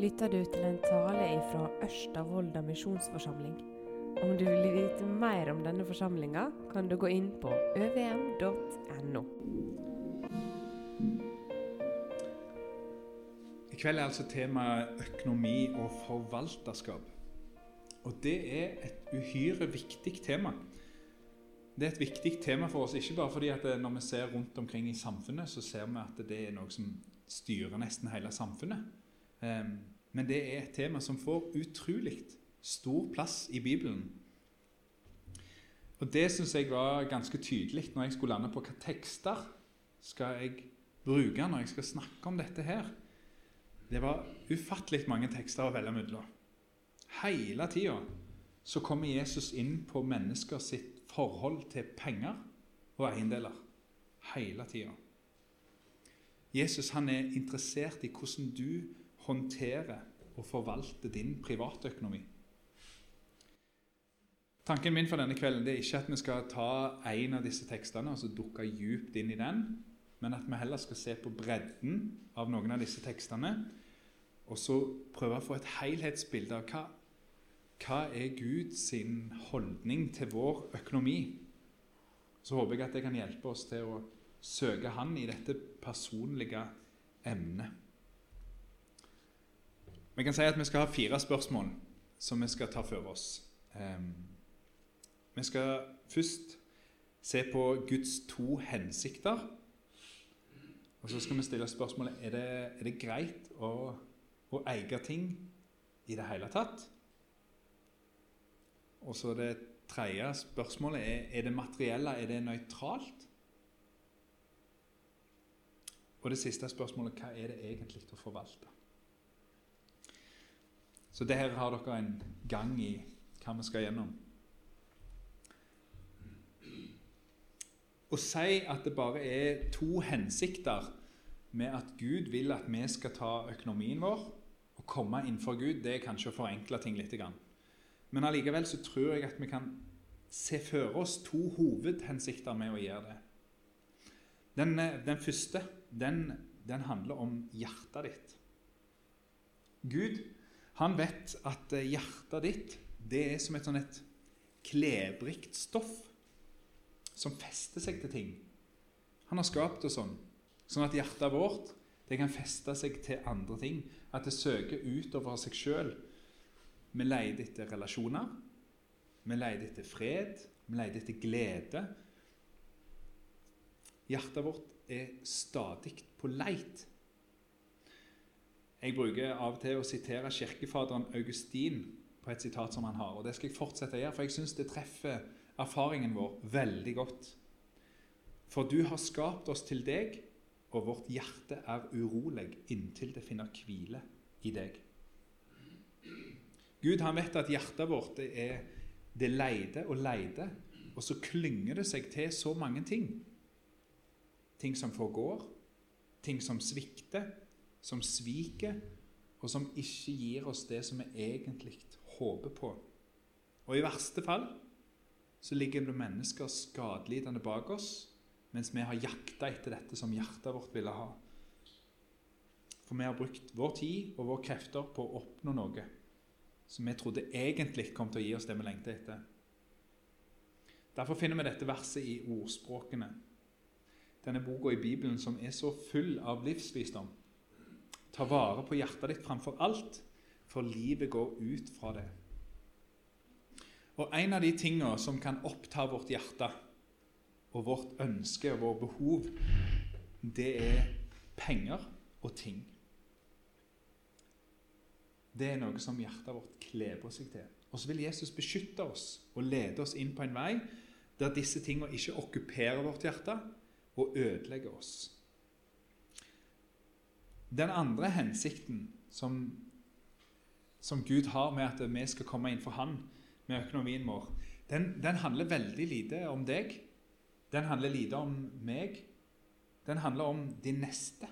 lytter du til en tale fra Ørsta misjonsforsamling. Om du vil vite mer om denne forsamlinga, kan du gå inn på øvm.no. I kveld er altså temaet økonomi og forvalterskap. Og det er et uhyre viktig tema. Det er et viktig tema for oss, ikke bare fordi at når vi ser rundt omkring i samfunnet, så ser vi at det er noe som styrer nesten hele samfunnet. Ehm, men det er et tema som får utrolig stor plass i Bibelen. Og Det syns jeg var ganske tydelig når jeg skulle lande på hva tekster skal jeg bruke når jeg skal snakke om dette her. Det var ufattelig mange tekster å velge mellom. Hele tida så kommer Jesus inn på mennesker sitt forhold til penger og eiendeler. Hele tida. Jesus han er interessert i hvordan du håndtere og forvalte din privatøkonomi. Tanken min for denne kvelden er ikke at vi skal ta en av disse tekstene og altså dukke djupt inn i den, men at vi heller skal se på bredden av noen av disse tekstene, og så prøve å få et helhetsbilde av hva, hva er Guds holdning til vår økonomi. Så håper jeg at det kan hjelpe oss til å søke Han i dette personlige emnet. Vi kan si at vi skal ha fire spørsmål som vi skal ta for oss. Um, vi skal først se på Guds to hensikter. Og så skal vi stille spørsmålet er det, er det greit å, å eie ting i det hele tatt. Og så det tredje spørsmålet er er det materielle er det nøytralt. Og det siste spørsmålet hva er det egentlig å forvalte? Så det her har dere en gang i hva vi skal gjennom. Å si at det bare er to hensikter med at Gud vil at vi skal ta økonomien vår og komme innenfor Gud, det er kanskje å forenkle ting litt. Men allikevel så tror jeg at vi kan se for oss to hovedhensikter med å gjøre det. Den, den første den, den handler om hjertet ditt. Gud han vet at eh, hjertet ditt det er som et sånn et klebrikt stoff som fester seg til ting. Han har skapt det sånn, sånn at hjertet vårt det kan feste seg til andre ting. At det søker utover seg sjøl. Vi leter etter relasjoner. Vi leter etter fred. Vi leter etter glede. Hjertet vårt er stadig på leit jeg bruker av og til å sitere kirkefaderen Augustin på et sitat som han har. og Det skal jeg fortsette å gjøre, for jeg syns det treffer erfaringen vår veldig godt. For du har skapt oss til deg, og vårt hjerte er urolig inntil det finner hvile i deg. Gud han vet at hjertet vårt det er det leide og leide, og så klynger det seg til så mange ting. Ting som forgår, ting som svikter, som sviker, og som ikke gir oss det som vi egentlig håper på. Og i verste fall så ligger det mennesker skadelidende bak oss, mens vi har jakta etter dette som hjertet vårt ville ha. For vi har brukt vår tid og våre krefter på å oppnå noe som vi trodde egentlig kom til å gi oss det vi lengter etter. Derfor finner vi dette verset i ordspråkene, denne boka i Bibelen som er så full av livsvisdom. Ta vare på hjertet ditt framfor alt, for livet går ut fra det. Og En av de tingene som kan oppta vårt hjerte og vårt ønske og vårt behov, det er penger og ting. Det er noe som hjertet vårt kleber seg til. Og så vil Jesus beskytte oss og lede oss inn på en vei der disse tingene ikke okkuperer vårt hjerte og ødelegger oss. Den andre hensikten som, som, Gud har med at vi skal komme inn for Han med økonomien vår, den, den, handler veldig lite om deg. Den handler lite om meg. Den handler om din neste.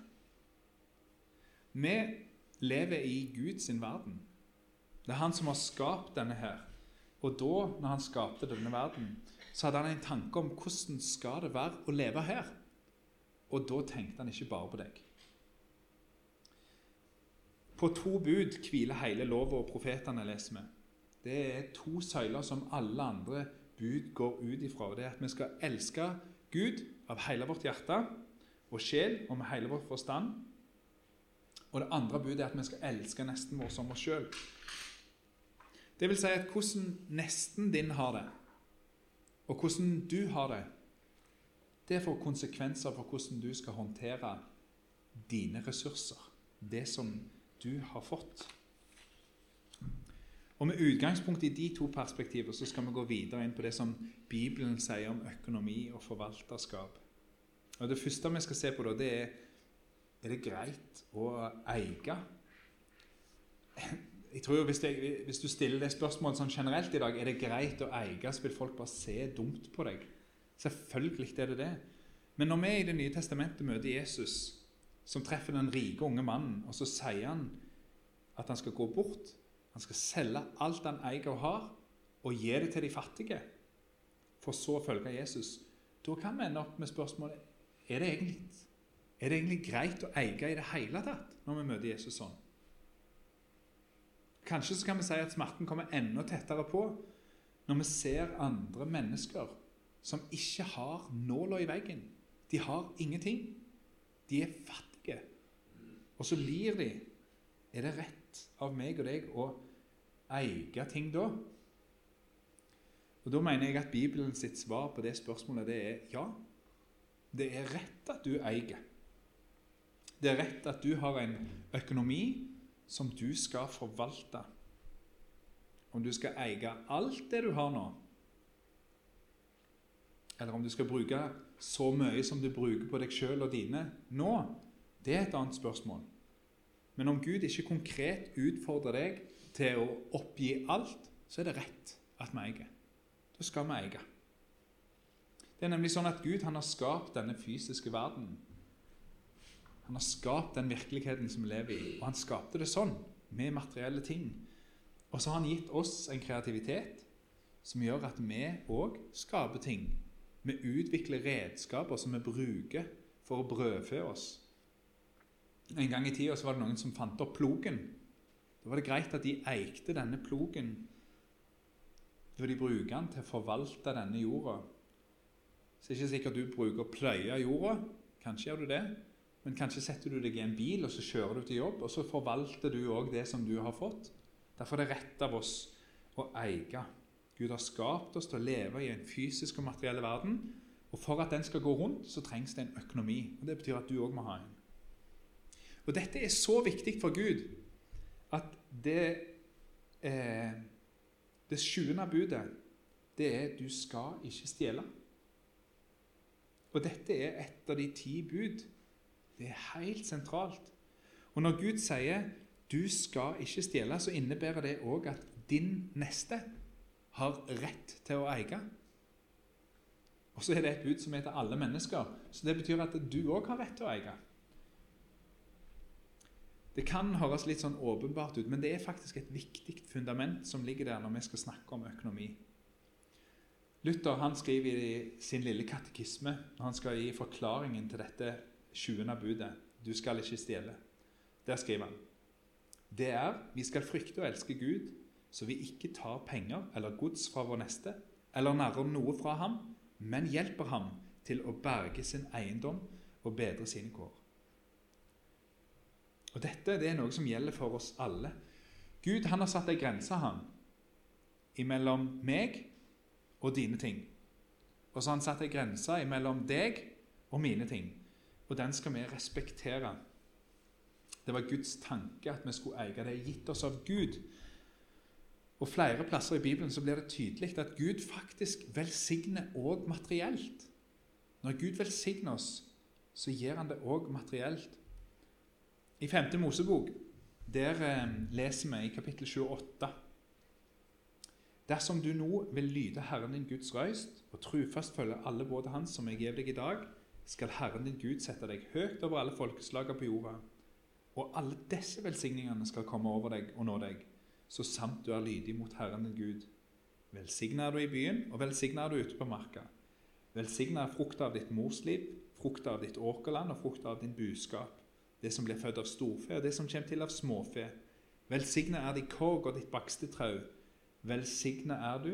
Vi lever i Guds verden. Det er Han som har skapt denne her. Og da, når han skapte denne verden, så hadde han en tanke om hvordan skal det være å leve her. Og da tenkte han ikke bare på deg. På to bud hviler hele lova og profetene, leser vi. Det er to søyler som alle andre bud går ut ifra. Det er at vi skal elske Gud av hele vårt hjerte og sjel og med hele vår forstand. Og det andre budet er at vi skal elske nesten vår som oss sjøl. Det vil si at hvordan nesten din har det, og hvordan du har det, det får konsekvenser for hvordan du skal håndtere dine ressurser, det som du har fått. Og Med utgangspunkt i de to perspektiver så skal vi gå videre inn på det som Bibelen sier om økonomi og forvalterskap. Og Det første vi skal se på, da, det er er det greit å eie. Jeg tror hvis, jeg, hvis, du stiller det spørsmålet sånn generelt i dag, er det greit å eie, så vil folk bare se dumt på deg. Selvfølgelig er det det. Men når vi i Det nye testamentet møter Jesus, som treffer den rike unge mannen, og så sier han at han skal gå bort Han skal selge alt han eier og har, og gi det til de fattige, for så å følge Jesus. Da kan vi ende opp med spørsmålet er det egentlig, er det egentlig greit å eie i det hele tatt når vi møter Jesus sånn. Kanskje så kan vi si at smerten kommer enda tettere på når vi ser andre mennesker som ikke har nåla i veggen. De har ingenting. De er fattige. Og så lir de. Er det rett av meg og deg å eie ting da? Og Da mener jeg at Bibelen sitt svar på det spørsmålet det er ja. Det er rett at du eier. Det er rett at du har en økonomi som du skal forvalte. Om du skal eie alt det du har nå, eller om du skal bruke så mye som du bruker på deg sjøl og dine nå, det er et annet spørsmål. Men om Gud ikke konkret utfordrer deg til å oppgi alt, så er det rett at vi eier. Da skal vi eie. Det er nemlig sånn at Gud har skapt denne fysiske verdenen. Han har skapt den virkeligheten som vi lever i, og han skapte det sånn, med materielle ting. Og så har han gitt oss en kreativitet som gjør at vi òg skaper ting vi utvikler redskaper som vi bruker for å brødfø oss. En gang i tida var det noen som fant opp plogen. Da var det greit at de eikte denne plogen. Da de bruker den til å forvalte denne jorda. Så det er ikke sikkert du bruker å pløye jorda. Kanskje gjør du det. Men kanskje setter du deg i en bil og så kjører du til jobb, og så forvalter du òg det som du har fått. Derfor er det rett av oss å eie. Gud har skapt oss til å leve i en fysisk og materiell verden. Og for at den skal gå rundt, så trengs det en økonomi. Og Det betyr at du òg må ha en. Og Dette er så viktig for Gud at det, eh, det sjuende budet det er 'du skal ikke stjele'. Og dette er et av de ti bud. Det er helt sentralt. Og når Gud sier 'du skal ikke stjele', så innebærer det òg at din neste har rett til å eie. Og så er det et bud som heter alle mennesker. Så det betyr at du òg har rett til å eie. Det kan høres litt sånn åpenbart ut, men det er faktisk et viktig fundament som ligger der når vi skal snakke om økonomi. Luther han skriver i sin lille katekisme når han skal gi forklaringen til dette sjuende budet 'Du skal ikke stjele'. Der skriver han det er vi skal frykte og elske Gud så vi ikke tar penger eller gods fra vår neste, eller narrer noe fra ham, men hjelper ham til å berge sin eiendom og bedre sine kår. Og Dette det er noe som gjelder for oss alle. Gud han har satt ei grense han, imellom meg og dine ting. Og så har han satt ei grense imellom deg og mine ting. Og den skal vi respektere. Det var Guds tanke at vi skulle eie det gitt oss av Gud. Og Flere plasser i Bibelen så blir det tydelig at Gud faktisk velsigner òg materielt. Når Gud velsigner oss, så gir han det òg materielt. I 5. Mosebok der eh, leser vi i kapittel 28 Dersom du nå vil lyde Herren din Guds røyst og trufast følge alle både hans som jeg gir deg i dag, skal Herren din Gud sette deg høyt over alle folkeslagene på jorda. Og alle disse velsigningene skal komme over deg og nå deg så sant du er lydig mot Herren din Gud. Velsigna er du i byen, og velsigna er du ute på marka. Velsigna er frukta av ditt morsliv, frukta av ditt åkerland og frukta av din buskap, det som blir født av storfe, og det som kommer til av småfe. Velsigna er ditt korg og ditt bakste trau. Velsigna er du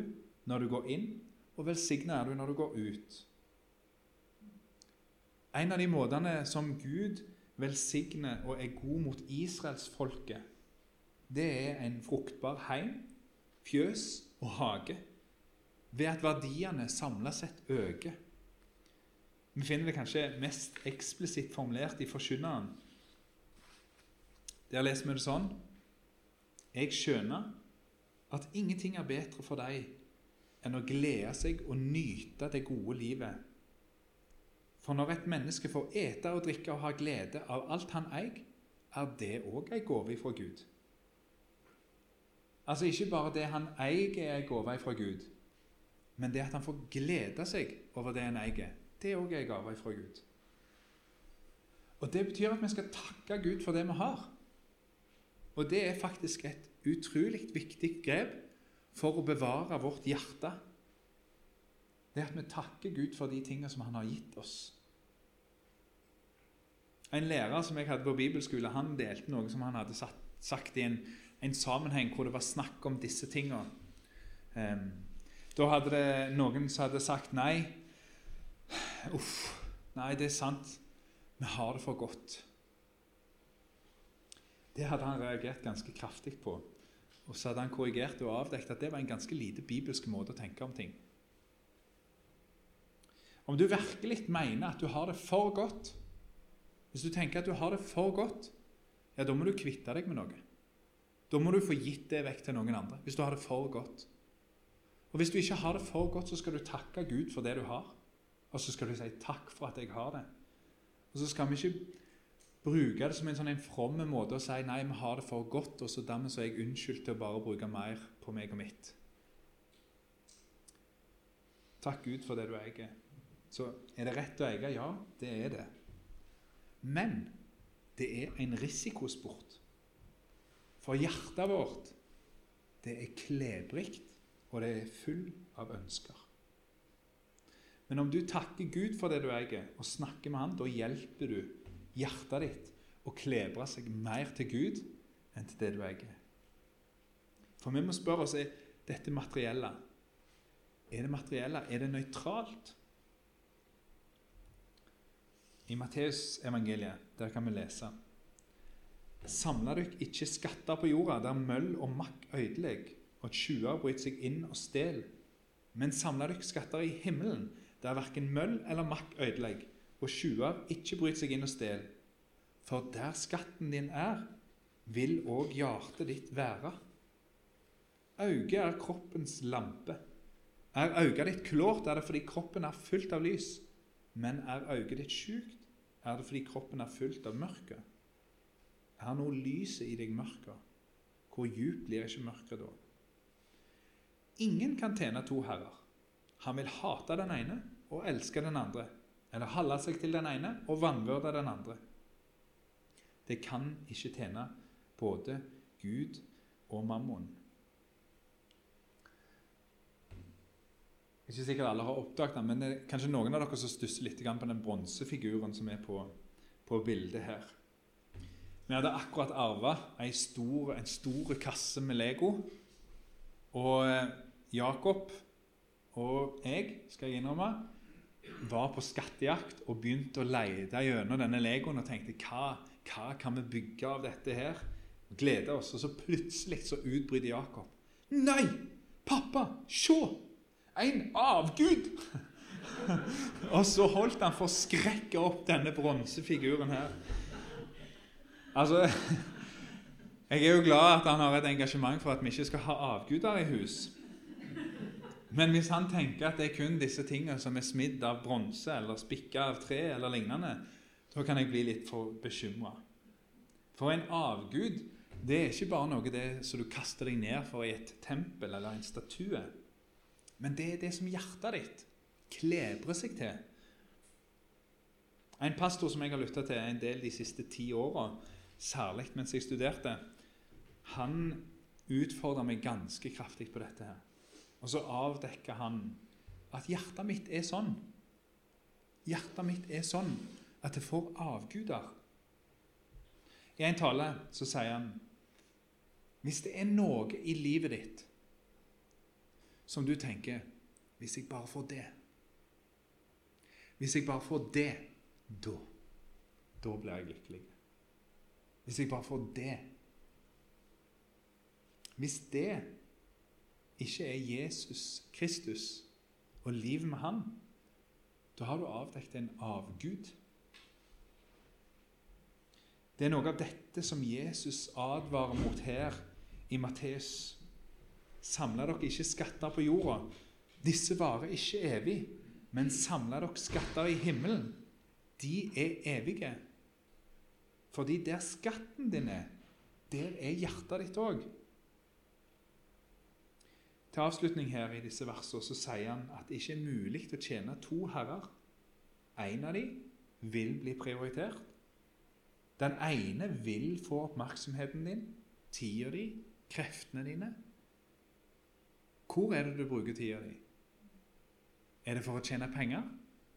når du går inn, og velsigna er du når du går ut. En av de måtene som Gud velsigner og er god mot israelsfolket, det er en fruktbar heim, fjøs og hage, ved at verdiene samla sett øker. Vi finner det kanskje mest eksplisitt formulert i Forkynneren. Der leser vi det sånn Jeg skjønner at ingenting er bedre for deg enn å glede seg og nyte det gode livet. For når et menneske får ete og drikke og ha glede av alt han eier, er det òg ei gave fra Gud. Altså ikke bare det han eier, er ei gave fra Gud, men det at han får glede seg over det han eier, det er òg en gave fra Gud. Og Det betyr at vi skal takke Gud for det vi har. Og det er faktisk et utrolig viktig grep for å bevare vårt hjerte. Det er at vi takker Gud for de tingene som Han har gitt oss. En lærer som jeg hadde på bibelskole, han delte noe som han hadde sagt i en, en sammenheng hvor det var snakk om disse tingene. Um, da hadde det noen som hadde sagt nei, Uff. Nei, det er sant. Vi har det for godt. Det hadde han reagert ganske kraftig på. Og så hadde han korrigert og avdekket at det var en ganske lite bibelsk måte å tenke om ting. Om du virkelig mener at du har det for godt Hvis du tenker at du har det for godt, ja, da må du kvitte deg med noe. Da må du få gitt det vekk til noen andre. Hvis du har det for godt. Og Hvis du ikke har det for godt, så skal du takke Gud for det du har. Og så skal du si 'takk for at jeg har det'. Og så skal vi ikke bruke det som en sånn en from måte å si 'nei, vi har det for godt', og så dermed så er jeg unnskyldt til å bare bruke mer på meg og mitt. Takk Gud for det du eier. Så er det rett å eie? Ja, det er det. Men det er en risikosport. For hjertet vårt, det er klebrikt, og det er full av ønsker. Men om du takker Gud for det du eier, og snakker med Han, da hjelper du hjertet ditt å klebre seg mer til Gud enn til det du eier. For vi må spørre oss er dette materielle. Er det materielle? Er det nøytralt? I Matteusevangeliet kan vi lese Samla dere ikke skatter på jorda, der møll og makk ødelegger, og tjuver bryter seg inn og stjeler, men samla dere skatter i himmelen, der verken møll eller makk ødelegger, og tjuver ikke bryter seg inn og stjeler. For der skatten din er, vil òg hjertet ditt være. Øyet er kroppens lampe. Er øyet ditt klart, er det fordi kroppen er fylt av lys. Men er øyet ditt sjukt, er det fordi kroppen er fylt av mørke. Er nå lyset i deg mørket? Hvor djupt blir ikke mørket da? Ingen kan tjene to herrer. Han vil hate den ene og elske den andre, eller holde seg til den ene og vanvørde den andre. Det kan ikke tjene både Gud og mammon. Ikke sikkert alle har oppdaget den, men det er kanskje noen av dere som stusser litt på den bronsefiguren som er på, på, bildet her. Vi hadde akkurat arva en stor, en stor kasse med Lego. Og eh, Jakob og jeg, skal jeg innrømme, var på skattejakt og begynte å lete gjennom denne legoen og tenkte hva, hva kan vi bygge av dette her? Og glede oss. Og så plutselig så utbryter Jakob. Nei! Pappa, se! En avgud! og så holdt han for å skrekke opp denne bronsefiguren her. Altså Jeg er jo glad at han har et engasjement for at vi ikke skal ha avguder i hus. Men hvis han tenker at det er kun disse tingene som er smidd av bronse eller spikka av tre eller lignende, da kan jeg bli litt for bekymra. For en avgud det er ikke bare noe det som du kaster deg ned for i et tempel eller en statue. Men det er det som hjertet ditt klebrer seg til. En pastor som jeg har lytta til en del de siste ti åra, særlig mens jeg studerte, han utfordra meg ganske kraftig på dette her. Og så avdekker han at hjertet mitt er sånn. Hjertet mitt er sånn at det får avguder. I en tale så sier han hvis det er noe i livet ditt som du tenker Hvis jeg bare får det Hvis jeg bare får det, da Da blir jeg lykkelig. Hvis jeg bare får det Hvis det ikke er Jesus Kristus og livet med Han, da har du avdekket en avgud. Det er noe av dette som Jesus advarer mot her i Matteus. Samla dere ikke skatter på jorda. Disse varer ikke evig. Men samla dere skatter i himmelen. De er evige. Fordi der skatten din er, der er hjertet ditt òg. Til avslutning her i disse versene så sier han at det ikke er mulig å tjene to herrer. En av dem vil bli prioritert. Den ene vil få oppmerksomheten din, tida di, kreftene dine. Hvor er det du bruker tida di? Er det for å tjene penger?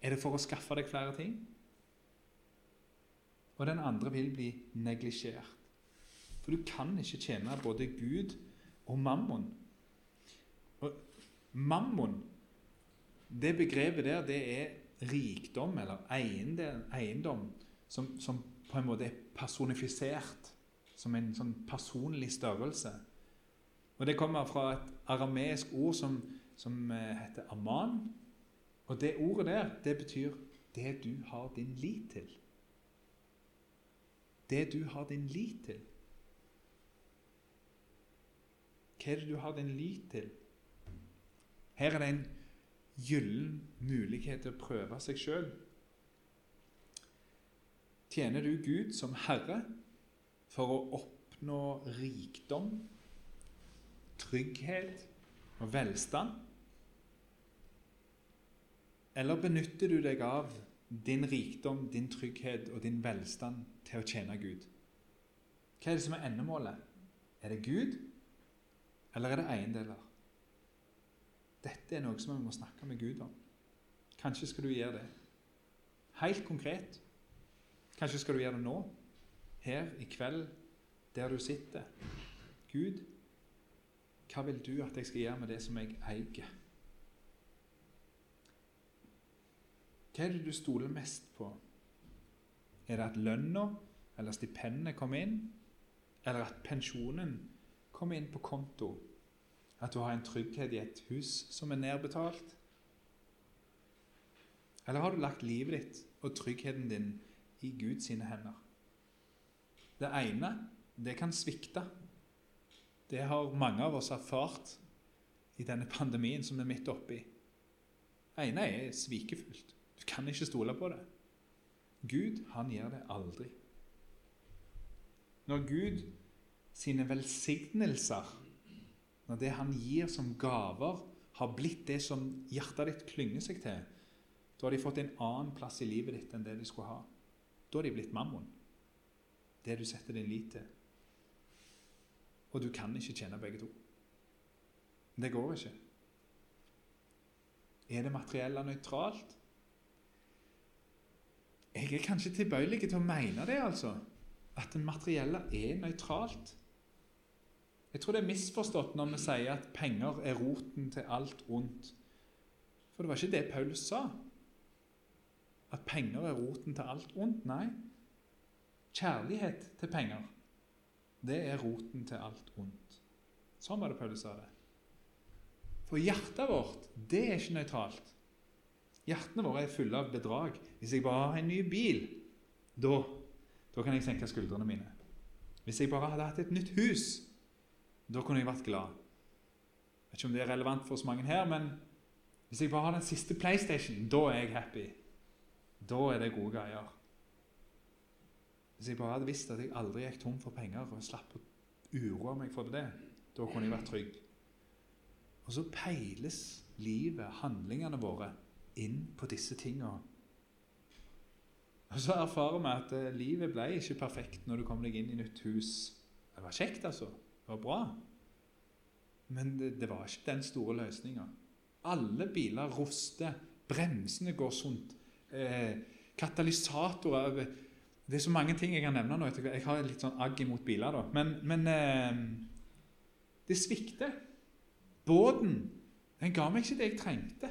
Er det for å skaffe deg flere ting? Og den andre vil bli neglisjert. For du kan ikke tjene både Gud og mammon. Mammon, det begrepet der, det er rikdom eller eiendom som, som på en måte er personifisert som en sånn personlig størrelse. Og Det kommer fra et arameisk ord som, som eh, heter aman. Og det ordet der, det betyr 'det du har din lit til'. Det du har din lit til. Hva er det du har din lit til? Her er det en gyllen mulighet til å prøve seg sjøl. Tjener du Gud som Herre for å oppnå rikdom, trygghet og velstand? Eller benytter du deg av din rikdom, din trygghet og din velstand til å tjene Gud? Hva er det som er endemålet? Er det Gud, eller er det eiendeler? Dette er noe som vi må snakke med Gud om. Kanskje skal du gjøre det. Helt konkret. Kanskje skal du gjøre det nå, her i kveld, der du sitter. Gud, hva vil du at jeg skal gjøre med det som jeg eier? Hva er det du stoler mest på? Er det at lønna eller stipendet kommer inn, eller at pensjonen kommer inn på konto? At du har en trygghet i et hus som er nedbetalt? Eller har du lagt livet ditt og tryggheten din i Guds hender? Det ene, det kan svikte. Det har mange av oss erfart i denne pandemien som vi er midt oppi. Det ene er svikefullt. Du kan ikke stole på det. Gud, han gjør det aldri. Når Gud sine velsignelser når det han gir som gaver, har blitt det som hjertet ditt klynger seg til, da har de fått en annen plass i livet ditt enn det de skulle ha. Da har de blitt mammon. Det du setter din lit til. Og du kan ikke tjene begge to. Det går ikke. Er det materielle nøytralt? Jeg er kanskje tilbøyelig til å mene det, altså. At det materielle er nøytralt. Jeg tror det er misforstått når vi sier at penger er roten til alt ondt. For det var ikke det Paulus sa. At penger er roten til alt ondt. Nei. Kjærlighet til penger, det er roten til alt ondt. Sånn var det Paulus sa det. For hjertet vårt, det er ikke nøytralt. Hjertene våre er fulle av bedrag. Hvis jeg bare har en ny bil, da, da kan jeg senke skuldrene mine. Hvis jeg bare hadde hatt et nytt hus, da kunne jeg vært glad. Jeg vet ikke om det er relevant for så mange her, men hvis jeg bare har den siste PlayStation, da er jeg happy. Da er det gode greier. Hvis jeg bare hadde visst at jeg aldri gikk tom for penger og slapp å uroe meg for det, da kunne jeg vært trygg. Og så peiles livet, handlingene våre, inn på disse tingene. Og så erfarer vi at eh, livet ble ikke perfekt når du kom deg inn i nytt hus. Det var kjekt, altså. Det var bra. Men det, det var ikke den store løsninga. Alle biler ruster, bremsene går sunt. Eh, katalysatorer Det er så mange ting jeg kan nevne nå. Jeg har litt sånn agg imot biler, da. Men, men eh, det svikter. Båten den ga meg ikke det jeg trengte.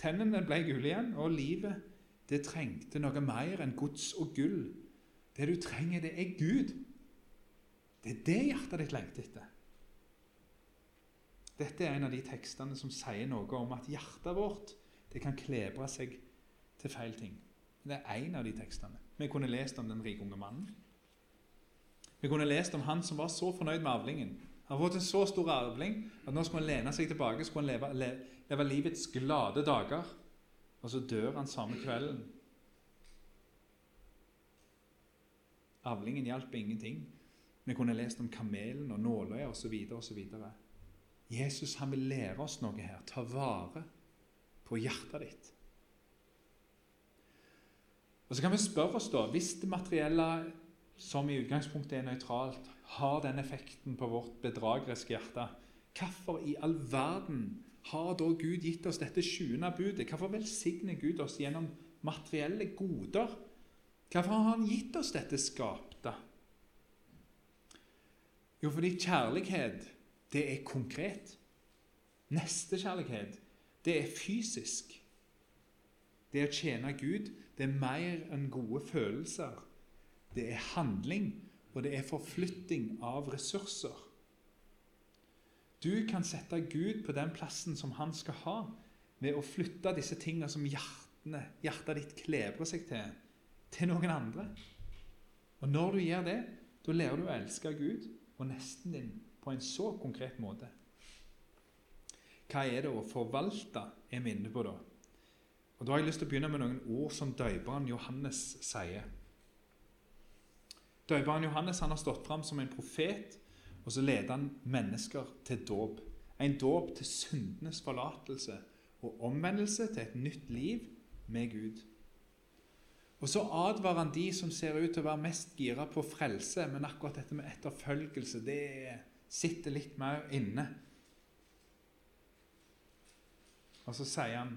Tennene ble gule igjen, og livet det trengte noe mer enn gods og gull. Det du trenger, det er Gud. Det er det hjertet ditt lengter etter. Dette er en av de tekstene som sier noe om at hjertet vårt det kan klebre seg til feil ting. Det er én av de tekstene. Vi kunne lest om den rike unge mannen. Vi kunne lest om han som var så fornøyd med avlingen. Han har fått en så stor avling at nå skulle han lene seg tilbake skulle han leve, le, leve livets glade dager. Og så dør han samme kvelden. Avlingen hjalp ingenting. Vi kunne lest om kamelen og nåløyet osv. osv. Jesus han vil lære oss noe her. Ta vare på hjertet ditt. Og Så kan vi spørre oss, da, hvis det materielle som i utgangspunktet er nøytralt, har den effekten på vårt bedrageriske hjerte, hvorfor i all verden har da Gud gitt oss dette sjuende budet? Hvorfor velsigner Gud oss gjennom materielle goder? Hvorfor har Han gitt oss dette skapte? Jo, fordi kjærlighet, det er konkret. Nestekjærlighet, det er fysisk. Det å tjene Gud, det er mer enn gode følelser. Det er handling, og det er forflytting av ressurser. Du kan sette Gud på den plassen som han skal ha, ved å flytte disse tingene som hjertene, hjertet ditt klebrer seg til, til noen andre. Og når du gjør det, da lærer du å elske Gud og nesten din på en så konkret måte. Hva er det å forvalte er minne på da? Og Da har jeg lyst til å begynne med noen ord som døperen Johannes sier. Døperen Johannes han har stått fram som en profet, og så leder han mennesker til dåp. En dåp til syndenes forlatelse og omvendelse til et nytt liv med Gud. Og så advarer han de som ser ut til å være mest gira på frelse, men akkurat dette med etterfølgelse, det sitter litt mer inne. Og så sier han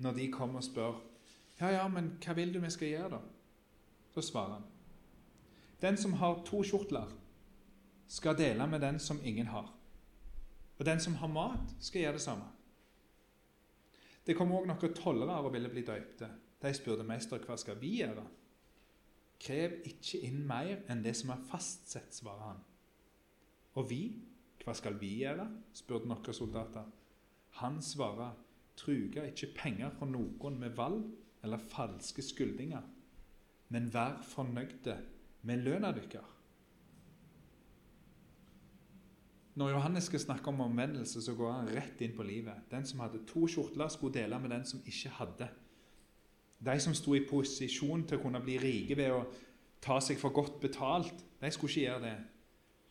når de kommer og spør ja, ja, men hva vil du vi skal gjøre, da? Så svarer han den som har to kjortler, skal dele med den som ingen har. Og den som har mat, skal gjøre det samme. Det kom òg noen tollere og ville bli døypte. De spurte mester hva skal vi gjøre. Krev ikke inn mer enn det som er fastsett, svarer han. Og vi, hva skal vi gjøre? spurte noen soldater. Han svarer, truger ikke penger fra noen med valg eller falske skyldninger, men vær fornøyde med lønna deres. Når Johannes skal snakke om omvendelse, så går han rett inn på livet. Den som hadde to kjortler, skulle dele med den som ikke hadde. De som sto i posisjon til å kunne bli rike ved å ta seg for godt betalt, de skulle ikke gjøre det.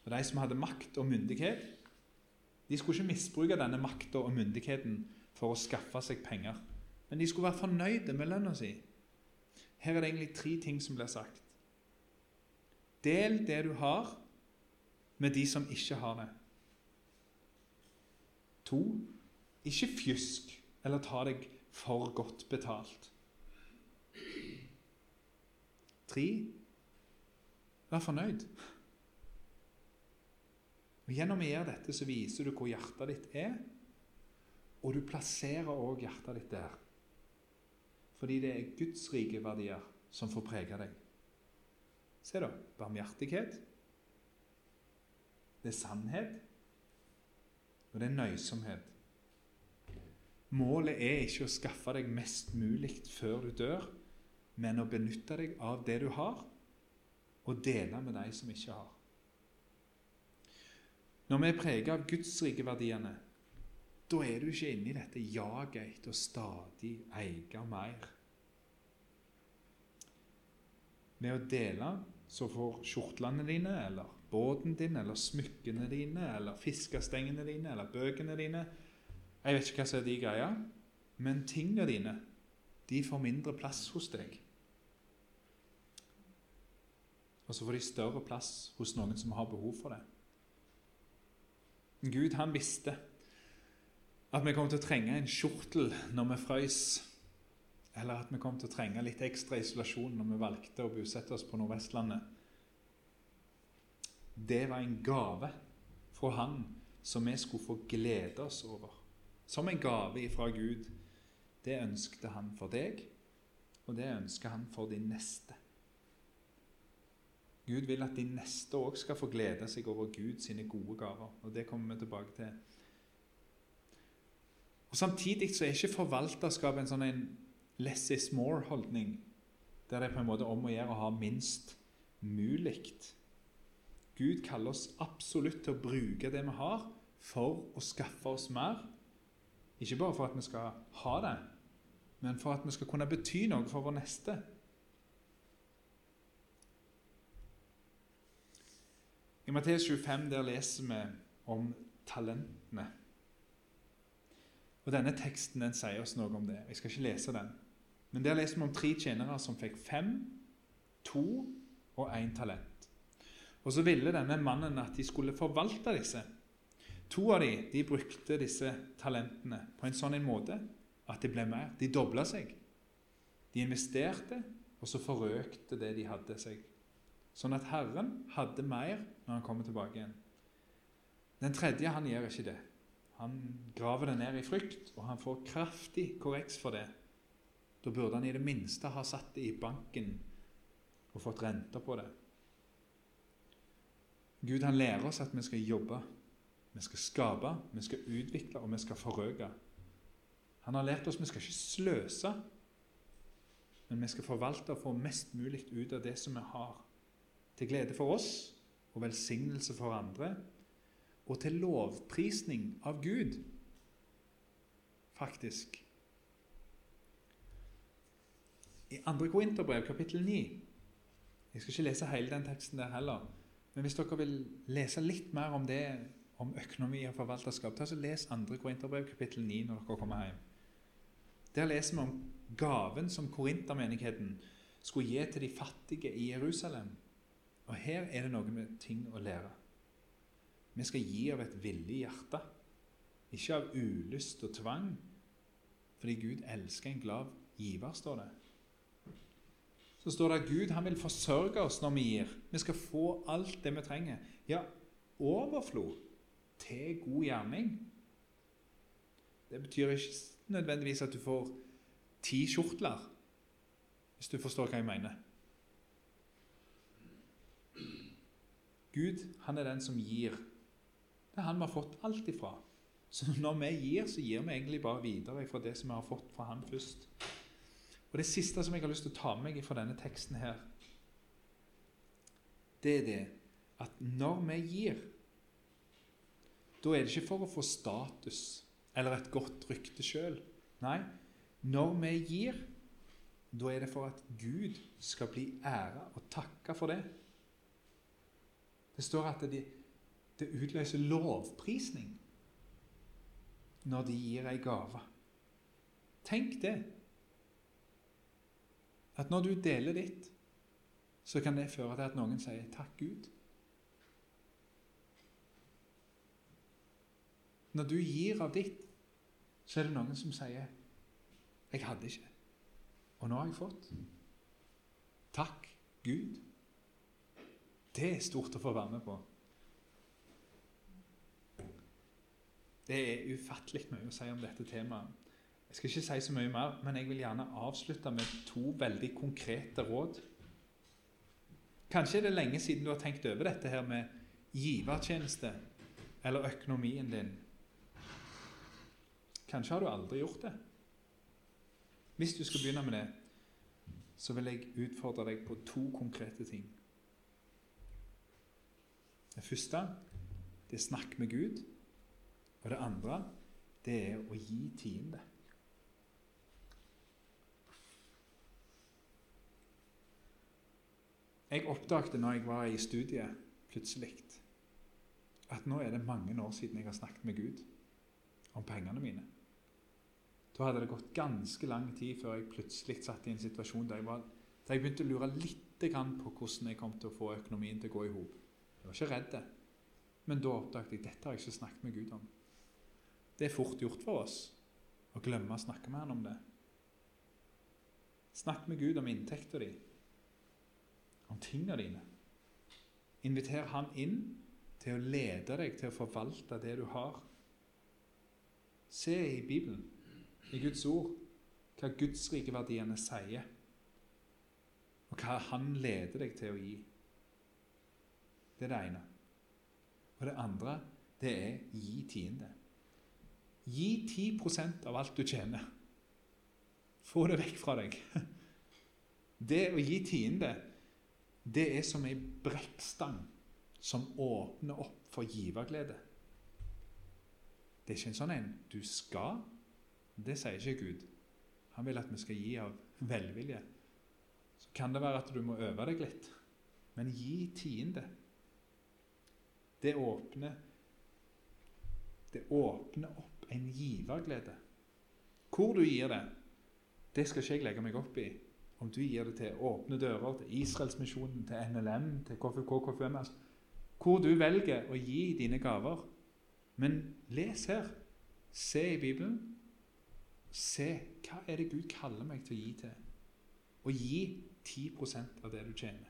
Og de som hadde makt og myndighet, de skulle ikke misbruke denne makta og myndigheten for å skaffe seg penger. Men de skulle være fornøyde med lønna si. Her er det egentlig tre ting som blir sagt. Del det du har, med de som ikke har det. To, ikke fjusk eller ta deg for godt betalt. Tre, vær fornøyd. Og Gjennom å gjøre dette så viser du hvor hjertet ditt er, og du plasserer òg hjertet ditt der. Fordi det er Guds rike verdier som får prege deg. Se, da. Barmhjertighet. Det er sannhet. Og det er nøysomhet. Målet er ikke å skaffe deg mest mulig før du dør, men å benytte deg av det du har, og dele med de som ikke har. Når vi er preget av Guds rike verdiene, da er du ikke inne i dette jaget etter å stadig eie mer. Med å dele så får kjortlene dine, eller båten din, eller smykkene dine, eller fiskestengene dine, eller bøkene dine Jeg vet ikke hva som er de greia, men tingene dine de får mindre plass hos deg. Og så får de større plass hos noen som har behov for det. Gud, han visste at vi kom til å trenge en kjortel når vi frøys, eller at vi kom til å trenge litt ekstra isolasjon når vi valgte å bosette oss på Nordvestlandet. Det var en gave fra Han som vi skulle få glede oss over. Som en gave fra Gud. Det ønskte Han for deg, og det ønsker Han for din neste. Gud vil at de neste òg skal få glede seg over Gud sine gode gaver. og Det kommer vi tilbake til. Og Samtidig så er ikke forvalterskap en sånn en less is more-holdning, der det er på en måte om å gjøre å ha minst mulig. Gud kaller oss absolutt til å bruke det vi har, for å skaffe oss mer. Ikke bare for at vi skal ha det, men for at vi skal kunne bety noe for vår neste. I Matteus 25 der leser vi om talentene. Og Denne teksten den sier oss noe om det. Jeg skal ikke lese den. Men Der leser vi om tre tjenere som fikk fem, to og én talent. Og Så ville denne mannen at de skulle forvalte disse. To av dem de brukte disse talentene på en sånn måte at det ble mer. De dobla seg. De investerte, og så forøkte det de hadde seg. Sånn at Herren hadde mer når han kommer tilbake igjen. Den tredje han gjør ikke det. Han graver det ned i frykt, og han får kraftig korreks for det. Da burde han i det minste ha satt det i banken og fått renter på det. Gud han lærer oss at vi skal jobbe, vi skal skape, vi skal utvikle og vi skal forøke. Han har lært oss at vi skal ikke sløse, men vi skal forvalte og få mest mulig ut av det som vi har. Til glede for oss og velsignelse for andre og til lovprisning av Gud, faktisk. I 2. Korinterbrev, kapittel 9 Jeg skal ikke lese hele den teksten der heller. Men hvis dere vil lese litt mer om det, om økonomi og forvalterskap, så les 2. Korinterbrev, kapittel 9 når dere kommer hjem. Der leser vi om gaven som korintermenigheten skulle gi til de fattige i Jerusalem. Og her er det noe med ting å lære. Vi skal gi av et villig hjerte, ikke av ulyst og tvang. Fordi Gud elsker en glad giver, står det. Så står det at Gud han vil forsørge oss når vi gir. Vi skal få alt det vi trenger. Ja, overflod til god gjerning. Det betyr ikke nødvendigvis at du får ti kjortler, hvis du forstår hva jeg mener. Gud han er den som gir. Det er han vi har fått alt ifra. Så når vi gir, så gir vi egentlig bare videre fra det som vi har fått fra han først. Og Det siste som jeg har lyst til å ta med meg fra denne teksten her, det er det at når vi gir, da er det ikke for å få status eller et godt rykte sjøl. Nei, når vi gir, da er det for at Gud skal bli æra og takka for det. Det står at det, det utløser lovprisning når de gir ei gave. Tenk det. At når du deler ditt, så kan det føre til at noen sier 'takk, Gud'. Når du gir av ditt, så er det noen som sier 'jeg hadde ikke', og nå har jeg fått'. Takk, Gud. Det er stort å få være med på. Det er ufattelig mye å si om dette temaet. Jeg skal ikke si så mye mer, men jeg vil gjerne avslutte med to veldig konkrete råd. Kanskje er det lenge siden du har tenkt over dette her med givertjeneste eller økonomien din. Kanskje har du aldri gjort det. Hvis du skal begynne med det, så vil jeg utfordre deg på to konkrete ting. Det første det er snakk med Gud. Og det andre, det er å gi tiende. Jeg oppdaget når jeg var i studiet, plutselig at nå er det mange år siden jeg har snakket med Gud om pengene mine. Da hadde det gått ganske lang tid før jeg plutselig satt i en situasjon der jeg, var, der jeg begynte å lure litt på hvordan jeg kom til å få økonomien til å gå i hop. Jeg var ikke redd, men da oppdaget jeg dette har jeg ikke snakket med Gud om. Det er fort gjort for oss å glemme å snakke med han om det. Snakk med Gud om inntekta di, om tinga dine. Inviter Han inn til å lede deg til å forvalte det du har. Se i Bibelen, i Guds ord, hva gudsrikeverdiene sier, og hva Han leder deg til å gi. Det er det ene. Og det andre, det er gi tiende. Gi 10% av alt du tjener. Få det vekk fra deg. Det å gi tiende, det er som ei brekkstang som åpner opp for giverglede. Det er ikke en sånn en du skal. Det sier ikke Gud. Han vil at vi skal gi av velvilje. Så kan det være at du må øve deg litt, men gi tiende. Det åpner Det åpner opp en giverglede. Hvor du gir det, det skal ikke jeg legge meg opp i. Om du gir det til Åpne dører, til Israelsmisjonen, til NLM, til KFK, KFUM. Hvor du velger å gi dine gaver. Men les her. Se i Bibelen. Se hva er det Gud kaller meg til å gi til. Og gi 10% av det du tjener.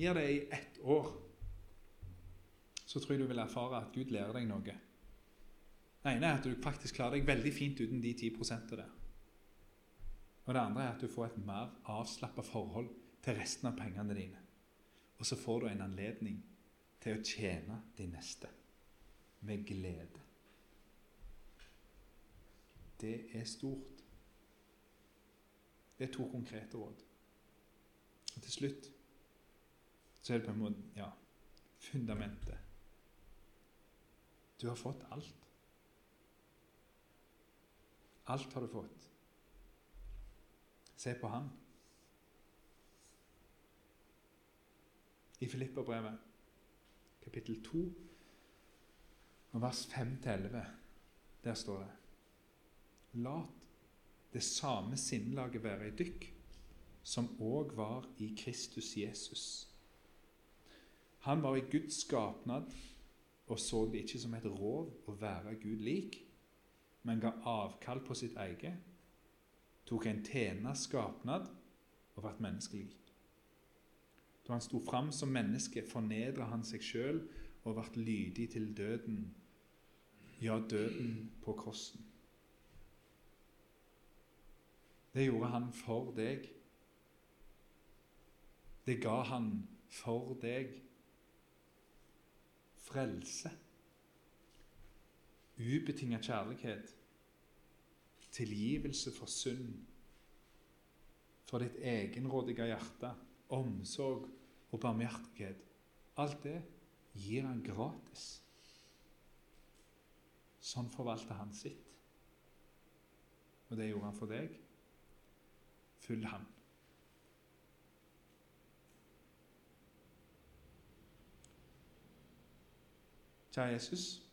Gir det i ett år, så tror jeg du vil erfare at Gud lærer deg noe. Det ene er at du faktisk klarer deg veldig fint uten de 10% der. Og det andre er at du får et mer avslappa forhold til resten av pengene dine. Og så får du en anledning til å tjene de neste med glede. Det er stort. Det er to konkrete råd. Og til slutt så er det på en måte ja, fundamentet. Du har fått alt. Alt har du fått. Se på han. I Filipperbrevet, kapittel 2, og vers 5-11, der står det Lat det samme sinnlaget være i dykk, som òg var i Kristus Jesus. Han var i Guds skapnad og så det ikke som et rov å være Gud lik, men ga avkall på sitt eget, tok en tjeners skapnad og ble menneskelig. Da han sto fram som menneske, fornedra han seg sjøl og ble lydig til døden, ja, døden på krossen. Det gjorde han for deg. Det ga han for deg. Frelse ubetinga kjærlighet, tilgivelse for synd, for ditt egenrådige hjerte, omsorg og barmhjertighet. Alt det gir han gratis. Sånn forvalter han sitt. Og det gjorde han for deg. Følg han. Kjære Jesus.